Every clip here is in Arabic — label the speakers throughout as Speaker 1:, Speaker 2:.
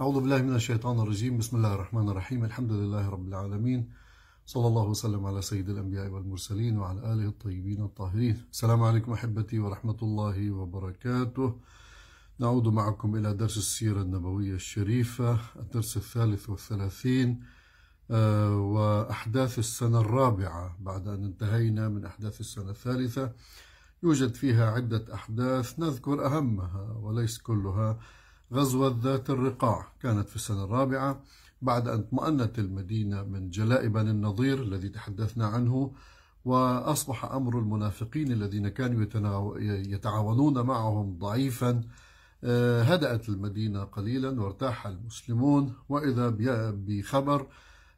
Speaker 1: أعوذ بالله من الشيطان الرجيم. بسم الله الرحمن الرحيم. الحمد لله رب العالمين. صلى الله وسلم على سيد الأنبياء والمرسلين وعلى آله الطيبين الطاهرين. السلام عليكم أحبتي ورحمة الله وبركاته. نعود معكم إلى درس السيرة النبوية الشريفة الدرس الثالث والثلاثين آه، وأحداث السنة الرابعة. بعد أن انتهينا من أحداث السنة الثالثة يوجد فيها عدة أحداث نذكر أهمها وليس كلها. غزوة ذات الرقاع كانت في السنة الرابعة بعد أن اطمأنت المدينة من جلاء بني النضير الذي تحدثنا عنه وأصبح أمر المنافقين الذين كانوا يتعاونون معهم ضعيفا. آه، هدأت المدينة قليلا وارتاح المسلمون. وإذا بخبر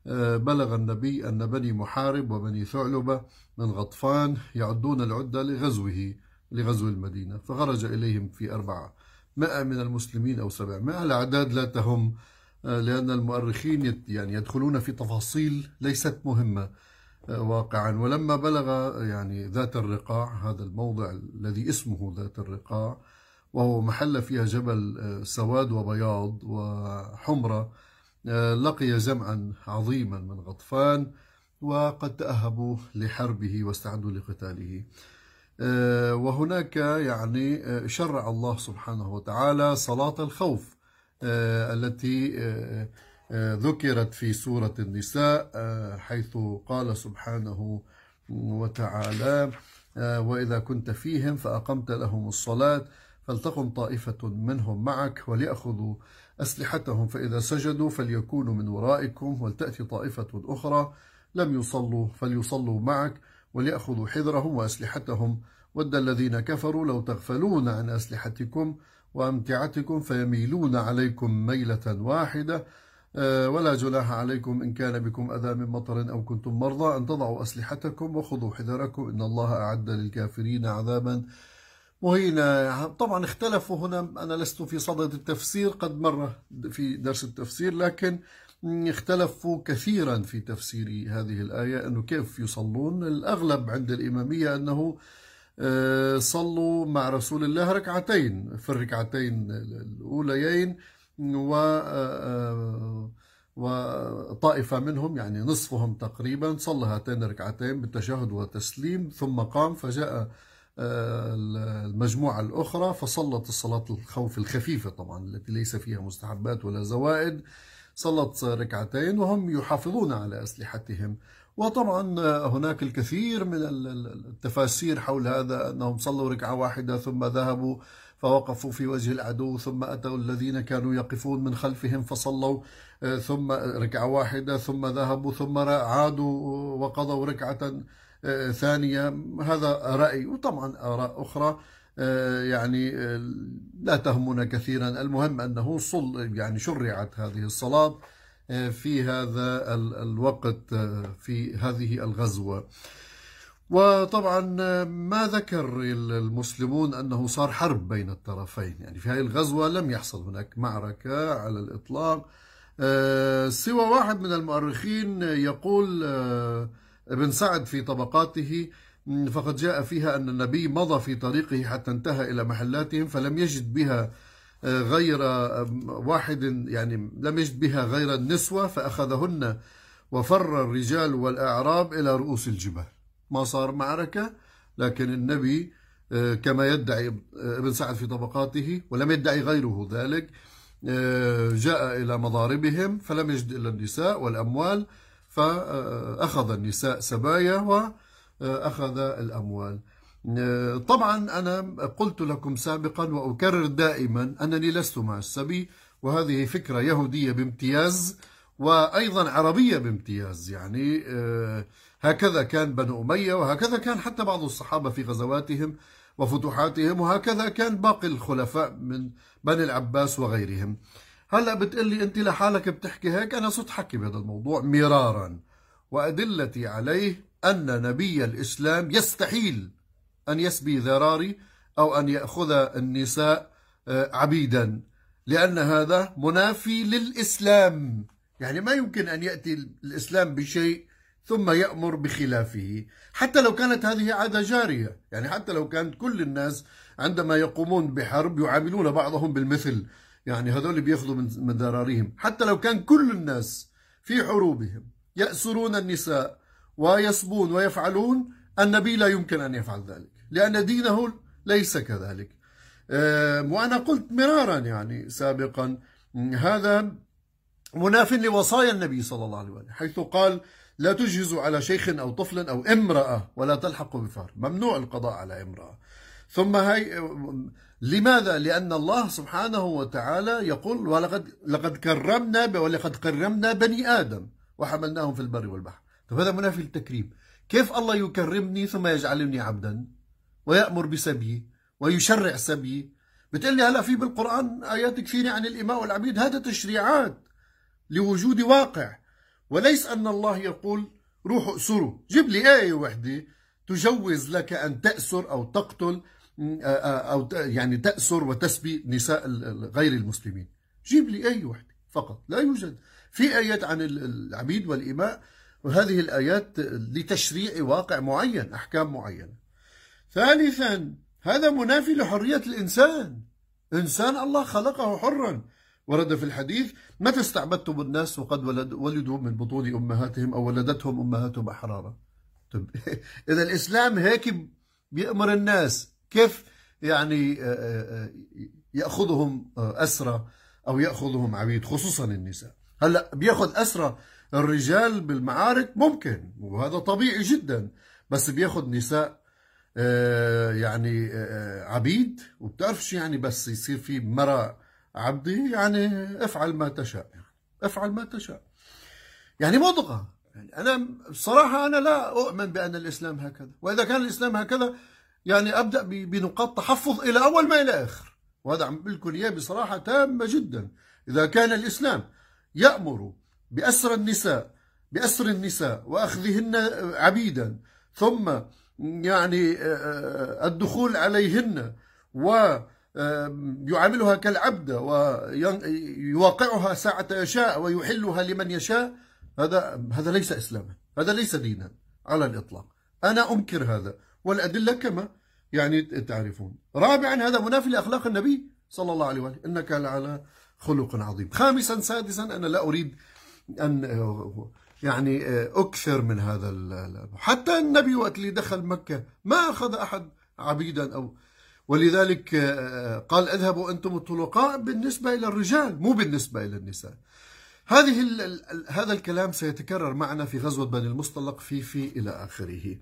Speaker 1: آه، بلغ النبي أن بني محارب وبني ثعلبة من غطفان يعدون العدة لغزوه لغزو المدينة فخرج إليهم في أربعة. مئة من المسلمين أو سبعمائة الأعداد لا تهم آه، لأن المؤرخين يعني يدخلون في تفاصيل ليست مهمة آه، واقعا. ولما بلغ يعني ذات الرقاع هذا الموضع الذي اسمه ذات الرقاع وهو محل فيها جبل آه، سواد وبياض وحمرة لقي جمعا عظيما من غطفان وقد تأهبوا لحربه واستعدوا لقتاله. وهناك يعني آه، شرع الله سبحانه وتعالى صلاة الخوف آه، التي ذكرت في سورة النساء حيث قال سبحانه وتعالى وإذا كنت فيهم فأقمت لهم الصلاة فلتقم طائفة منهم معك وليأخذوا أسلحتهم فإذا سجدوا فليكونوا من ورائكم ولتأتي طائفة أخرى لم يصلوا فليصلوا معك وليأخذوا حذرهم وأسلحتهم. ود الذين كفروا لو تغفلون عن أسلحتكم وأمتعتكم فيميلون عليكم ميلة واحدة. آه، ولا جناح عليكم إن كان بكم أذى من مطر أو كنتم مرضى. أن تضعوا أسلحتكم وخذوا حذركم. إن الله أعد للكافرين عذابا مهينا. طبعا اختلفوا هنا. أنا لست في صدد التفسير. قد مر في درس التفسير لكن اختلفوا كثيرا في تفسير هذه الآية أنه كيف يصلون. الأغلب عند الإمامية أنه آه، صلوا مع رسول الله ركعتين في الركعتين الأوليين و آه، وطائفة منهم يعني نصفهم تقريبا صلى هاتين الركعتين بالتشهد والتسليم ثم قام فجاء آه، المجموعة الأخرى فصلت الصلاة الخوف الخفيفة طبعا التي ليس فيها مستحبات ولا زوائد. صلت ركعتين وهم يحافظون على أسلحتهم. وطبعا هناك الكثير من التفاسير حول هذا أنهم صلوا ركعة واحدة ثم ذهبوا فوقفوا في وجه العدو ثم أتوا الذين كانوا يقفون من خلفهم فصلوا ثم ركعة واحدة ثم ذهبوا ثم عادوا وقضوا ركعة ثانية. هذا رأي. وطبعا آراء أخرى. آه، يعني آه، لا تهمنا كثيرا. المهم أنه صل يعني شرعت هذه الصلاة آه، في هذا الوقت في هذه الغزوة. وطبعا ما ذكر المسلمون أنه صار حرب بين الطرفين. يعني في هذه الغزوة لم يحصل هناك معركة على الإطلاق. سوى واحد من المؤرخين يقول ابن سعد في طبقاته فقد جاء فيها أن النبي مضى في طريقه حتى انتهى إلى محلاتهم فلم يجد بها آه، غير واحد يعني لم يجد بها غير النسوة فأخذهن وفر الرجال والأعراب إلى رؤوس الجبال. ما صار معركة لكن النبي آه، كما يدعي ابن سعد في طبقاته ولم يدعي غيره ذلك آه، جاء إلى مضاربهم فلم يجد إلا النساء والأموال فأخذ النساء سبايا و أخذ الأموال. طبعا أنا قلت لكم سابقا وأكرر دائما أنني لست مع السبي وهذه فكرة يهودية بامتياز وأيضا عربية بامتياز. يعني آه، هكذا كان بنو أمية وهكذا كان حتى بعض الصحابة في غزواتهم وفتوحاتهم وهكذا كان باقي الخلفاء من بني العباس وغيرهم. هلا بتقول لي أنت لحالك بتحكي هيك؟ أنا صرت حكي بهذا الموضوع مرارا وأدلتي عليه أن نبي الإسلام يستحيل أن يسبي ذراري أو أن يأخذ النساء آه، عبيدا. لأن هذا منافي للإسلام. يعني ما يمكن أن يأتي الإسلام بشيء ثم يأمر بخلافه. حتى لو كانت هذه عادة جارية. يعني حتى لو كانت كل الناس عندما يقومون بحرب يعاملون بعضهم بالمثل. يعني هذول بيأخذوا من ذراريهم. حتى لو كان كل الناس في حروبهم يأسرون النساء ويسبون ويفعلون النبي لا يمكن أن يفعل ذلك لأن دينه ليس كذلك. وأنا قلت مرارا يعني سابقا هذا مناف لوصايا النبي صلى الله عليه وسلم حيث قال لا تجهزوا على شيخ أو طفل أو امرأة ولا تلحقوا بفار. ممنوع القضاء على امرأة. ثم هي لماذا؟ لأن الله سبحانه وتعالى يقول ولقد لقد كرمنا ولقد كرمنا بني آدم وحملناهم في البر والبحر. طيب هذا منافي التكريم كيف الله يكرمني ثم يجعلني عبدا؟ ويأمر بسبي ويشرع سبي. بتقول لي هلا في بالقرآن آيات كثيرة عن الإماء والعبيد. هذا تشريعات لوجود واقع. وليس أن الله يقول روحوا أسروا جيب لي آية وحدة تجوز لك أن تأسر أو تقتل أو يعني تأسر وتسبي نساء غير المسلمين. جيب لي آية وحدة فقط. لا يوجد. في آيات عن العبيد والإماء وهذه الآيات لتشريع واقع معين أحكام معينة. ثالثا هذا منافي لحرية الإنسان. إنسان الله خلقه حرا. ورد في الحديث متى استعبدتم الناس وقد ولد ولدوا من بطون أمهاتهم أو ولدتهم أمهاتهم أحرارا؟ طيب إذا الإسلام هيك بيأمر الناس كيف يعني يأخذهم أسرى أو يأخذهم عبيد خصوصا النساء. هلأ بيأخذ أسرى الرجال بالمعارك ممكن وهذا طبيعي جدا بس بياخذ نساء يعني عبيد وبتعرف شو يعني بس يصير في مرأة عبدي يعني افعل ما تشاء افعل ما تشاء. يعني مضغة. يعني أنا بصراحة أنا لا أؤمن بأن الإسلام هكذا وإذا كان الإسلام هكذا يعني أبدأ بنقاط تحفظ إلى أول ما إلى آخر. وهذا عم لكم إياه بصراحة تامة جدا. إذا كان الإسلام يأمر بأسر النساء بأسر النساء وأخذهن عبيدا. ثم يعني آه، الدخول عليهن و يعاملها كالعبد ويواقعها ساعة يشاء ويحلها لمن يشاء. هذا هذا ليس إسلاما هذا ليس دينا على الإطلاق. أنا أنكر هذا والأدلة كما يعني تعرفون. رابعا هذا منافي لأخلاق النبي صلى الله عليه وسلم إنك لعلى خلق عظيم. خامسا سادسا أنا لا أريد أن يعني أكثر من هذا حتى النبي وقت اللي دخل مكة ما أخذ أحد عبيدا أو ولذلك آه، قال اذهبوا أنتم الطلقاء بالنسبة إلى الرجال مو بالنسبة إلى النساء. هذه هذا الكلام سيتكرر معنا في غزوة بني المصطلق في في إلى آخره.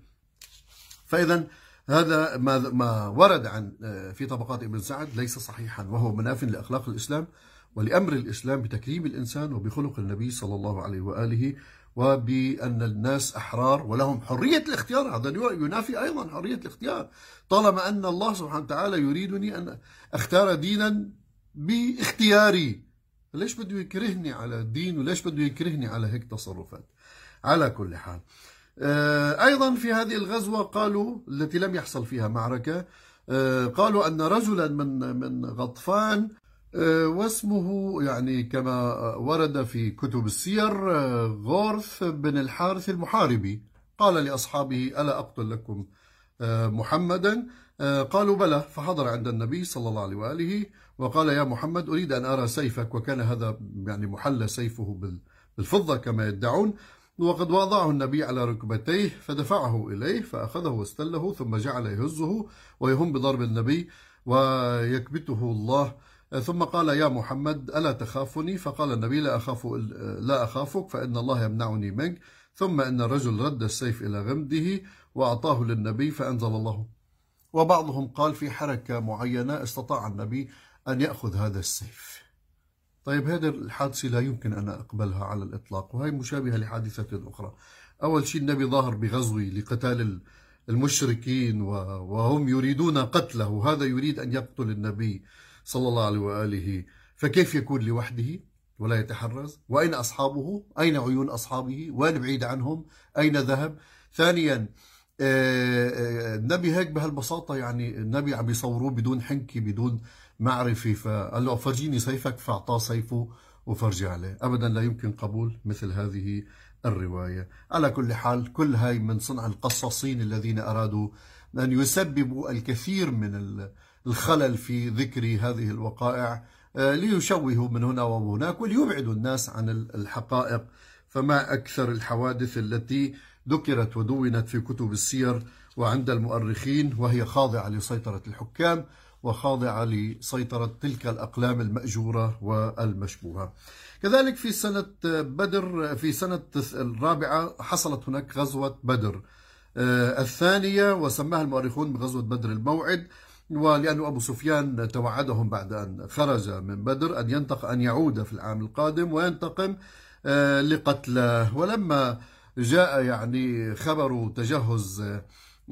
Speaker 1: فإذا هذا ما ما ورد عن آه، في طبقات ابن سعد ليس صحيحا وهو مناف لأخلاق الإسلام. ولأمر الإسلام بتكريم الإنسان وبخلق النبي صلى الله عليه وآله وبأن الناس أحرار ولهم حرية الاختيار. هذا ينافي أيضا حرية الاختيار. طالما أن الله سبحانه وتعالى يريدني أن أختار دينا باختياري ليش بده يكرهني على الدين وليش بده يكرهني على هيك تصرفات؟ على كل حال. آه، أيضا في هذه الغزوة قالوا التي لم يحصل فيها معركة آه، قالوا أن رجلا من من غطفان واسمه يعني كما ورد في كتب السير غورث بن الحارث المحاربي. قال لأصحابه ألا أقتل لكم محمدا؟ قالوا بلى. فحضر عند النبي صلى الله عليه وآله وقال يا محمد أريد أن أرى سيفك. وكان هذا يعني محل سيفه بالفضة كما يدعون. وقد وضعه النبي على ركبتيه فدفعه إليه فأخذه واستله ثم جعل يهزه ويهم بضرب النبي ويكبته الله. ثم قال يا محمد ألا تخافني؟ فقال النبي لا, أخاف لا أخافك فإن الله يمنعني منك. ثم إن الرجل رد السيف إلى غمده وأعطاه للنبي فأنزل الله. وبعضهم قال في حركة معينة استطاع النبي أن يأخذ هذا السيف. طيب هذه الحادثة لا يمكن أن أقبلها على الإطلاق وهي مشابهة لحادثة أخرى. أول شيء النبي ظاهر بغزوه لقتال المشركين وهم يريدون قتله هذا يريد أن يقتل النبي. صلى الله عليه وآله. فكيف يكون لوحده ولا يتحرز؟ وأين أصحابه؟ أين عيون أصحابه؟ وين بعيد عنهم؟ أين ذهب؟ ثانيا آه، آه، النبي هيك بهالبساطة يعني النبي عم يصوروه بدون حنكة بدون معرفة. فقال له فرجيني سيفك فأعطاه سيفه وفرجي عليه. أبدا لا يمكن قبول مثل هذه الرواية. على كل حال كل هاي من صنع القصاصين الذين أرادوا أن يسببوا الكثير من الخلل في ذكر هذه الوقائع ليشوهوا من هنا وهناك وليبعدوا الناس عن الحقائق. فما أكثر الحوادث التي ذكرت ودونت في كتب السير وعند المؤرخين وهي خاضعة لسيطرة الحكام وخاضعة لسيطرة تلك الأقلام المأجورة والمشبوهة. كذلك في سنة بدر في سنة الرابعة حصلت هناك غزوة بدر. آه، الثانية وسماها المؤرخون بغزوة بدر الموعد ولأن أبو سفيان توعدهم بعد أن خرج من بدر أن ينتق أن يعود في العام القادم وينتقم آه، لقتله. ولما جاء يعني خبر تجهز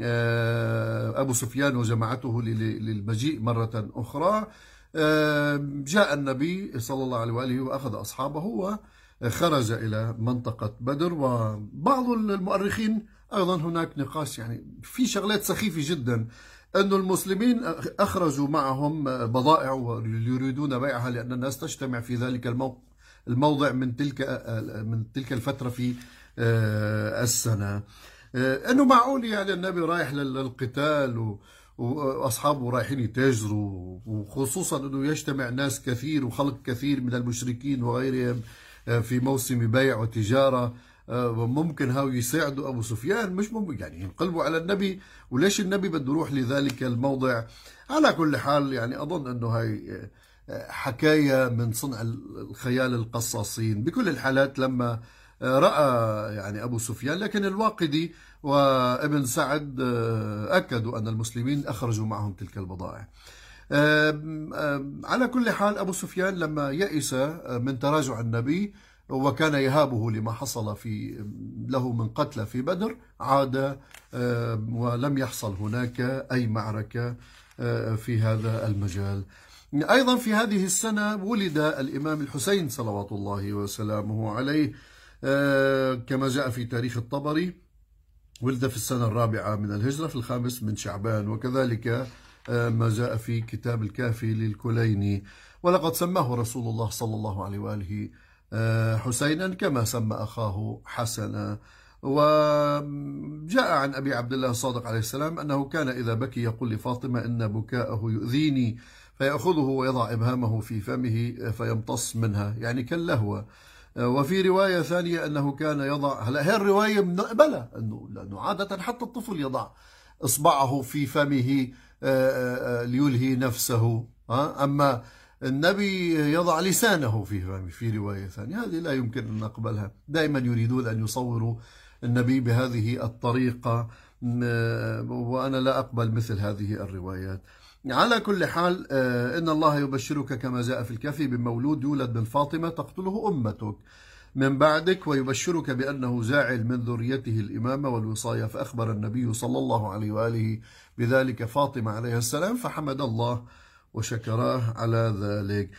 Speaker 1: آه، أبو سفيان وجماعته للمجيء مرة أخرى آه، جاء النبي صلى الله عليه وآله وأخذ أصحابه وخرج إلى منطقة بدر. وبعض المؤرخين أيضا هناك نقاش يعني في شغلات سخيفة جدا أن المسلمين أخرجوا معهم بضائع ويريدون بيعها لأن الناس تجتمع في ذلك الموضع من تلك من تلك الفترة في آه، السنة. آه، أنه معقول يعني النبي رايح للقتال وأصحابه رايحين يتاجروا وخصوصا أنه يجتمع ناس كثير وخلق كثير من المشركين وغيرهم آه، في موسم بيع وتجارة. ممكن هاو يساعدوا أبو سفيان. مش ممكن يعني ينقلبوا على النبي. وليش النبي بده يروح لذلك الموضع؟ على كل حال يعني أظن إنه هاي حكاية من صنع الخيال القصاصين. بكل الحالات لما رأى يعني أبو سفيان لكن الواقدي وابن سعد آه، أكدوا أن المسلمين أخرجوا معهم تلك البضائع. على كل حال أبو سفيان لما يئس من تراجع النبي وكان يهابه لما حصل في له من قتلى في بدر عاد ولم يحصل هناك أي معركة آه، في هذا المجال. أيضا في هذه السنة ولد الإمام الحسين صلوات الله وسلامه عليه آه، كما جاء في تاريخ الطبري ولد في السنة الرابعة من الهجرة في الخامس من شعبان وكذلك آه، ما جاء في كتاب الكافي للكليني. ولقد سماه رسول الله صلى الله عليه وآله آه، حسينا كما سمى أخاه حسنا. وجاء عن أبي عبد الله الصادق عليه السلام أنه كان إذا بكي يقول لفاطمة إن بكاءه يؤذيني فيأخذه ويضع إبهامه في فمه فيمتص منها يعني كاللهوة. وفي رواية ثانية أنه كان يضع هلا هي الرواية بلى أنه لأنه عادة حتى الطفل يضع إصبعه في فمه آه، آه، آه، ليلهي نفسه. أما النبي يضع لسانه في في رواية ثانية. هذه لا يمكن أن نقبلها. دائما يريدون أن يصوروا النبي بهذه الطريقة. وأنا لا أقبل مثل هذه الروايات. على كل حال آه، إن الله يبشرك كما جاء في الكافي بمولود يولد من فاطمة تقتله أمتك. من بعدك ويبشرك بأنه جاعل من ذريته الإمامة والوصاية فأخبر النبي صلى الله عليه وآله بذلك فاطمة عليه السلام فحمد الله وشكراه على ذلك.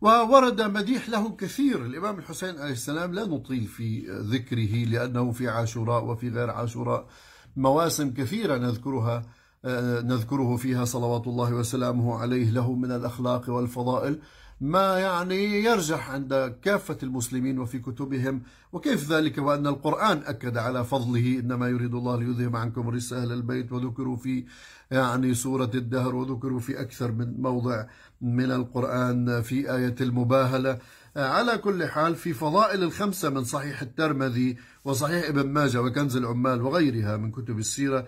Speaker 1: وورد مديح له كثير. الإمام الحسين عليه السلام لا نطيل في ذكره لأنه في عاشوراء وفي غير عاشوراء مواسم كثيرة نذكرها نذكره فيها صلوات الله وسلامه عليه له من الأخلاق والفضائل. ما يعني يرجح عند كافة المسلمين وفي كتبهم وكيف ذلك؟ وأن القرآن أكد على فضله. إنما يريد الله ليذهب عنكم رجس أهل البيت وذكروا في يعني سورة الدهر وذكروا في أكثر من موضع من القرآن في آية المباهلة. على كل حال في فضائل الخمسة من صحيح الترمذي وصحيح ابن ماجه وكنز العمال وغيرها من كتب السيرة آه،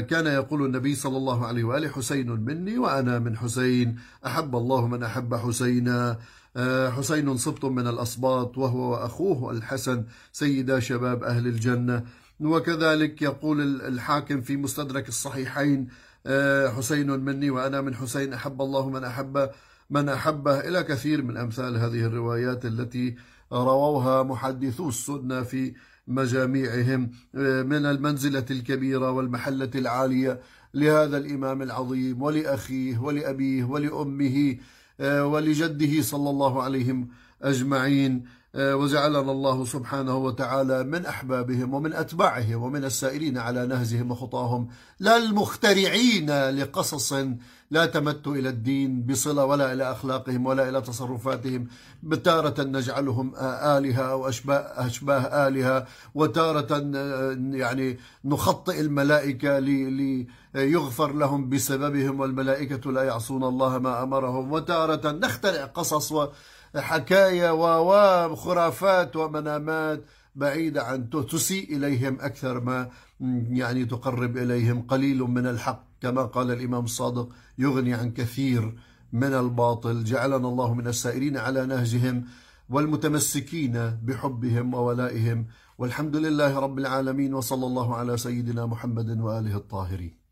Speaker 1: كان يقول النبي صلى الله عليه وآله حسين مني وأنا من حسين أحب الله من أحب حسينا. آه، حسين صبت من الأصباط وهو وأخوه الحسن سيدا شباب أهل الجنة. وكذلك يقول الحاكم في مستدرك الصحيحين آه، حسين مني وأنا من حسين أحب الله من أحب من أحبه. إلى كثير من أمثال هذه الروايات التي رووها محدثو السنة في مجاميعهم آه، من المنزلة الكبيرة والمحلة العالية لهذا الإمام العظيم ولأخيه ولأبيه ولأمه آه، ولجده صلى الله عليه أجمعين. وجعلنا الله سبحانه وتعالى من أحبابهم ومن أتباعهم ومن السائرين على نهجهم وخطاهم لا المخترعين لقصص لا تمت إلى الدين بصلة ولا إلى أخلاقهم ولا إلى تصرفاتهم. بتارة نجعلهم آلهة أو أشباه, أشباه آلهة وتارة آه، يعني نخطئ الملائكة ليغفر لهم بسببهم والملائكة لا يعصون الله ما أمرهم. وتارة نخترع قصص حكايا وخرافات ومنامات بعيدة عن تسيء إليهم أكثر ما يعني تقرب إليهم قليل من الحق. كما قال الإمام الصادق يغني عن كثير من الباطل. جعلنا الله من السائرين على نهجهم والمتمسكين بحبهم وولائهم. والحمد لله رب العالمين وصلى الله على سيدنا محمد وآله الطاهرين.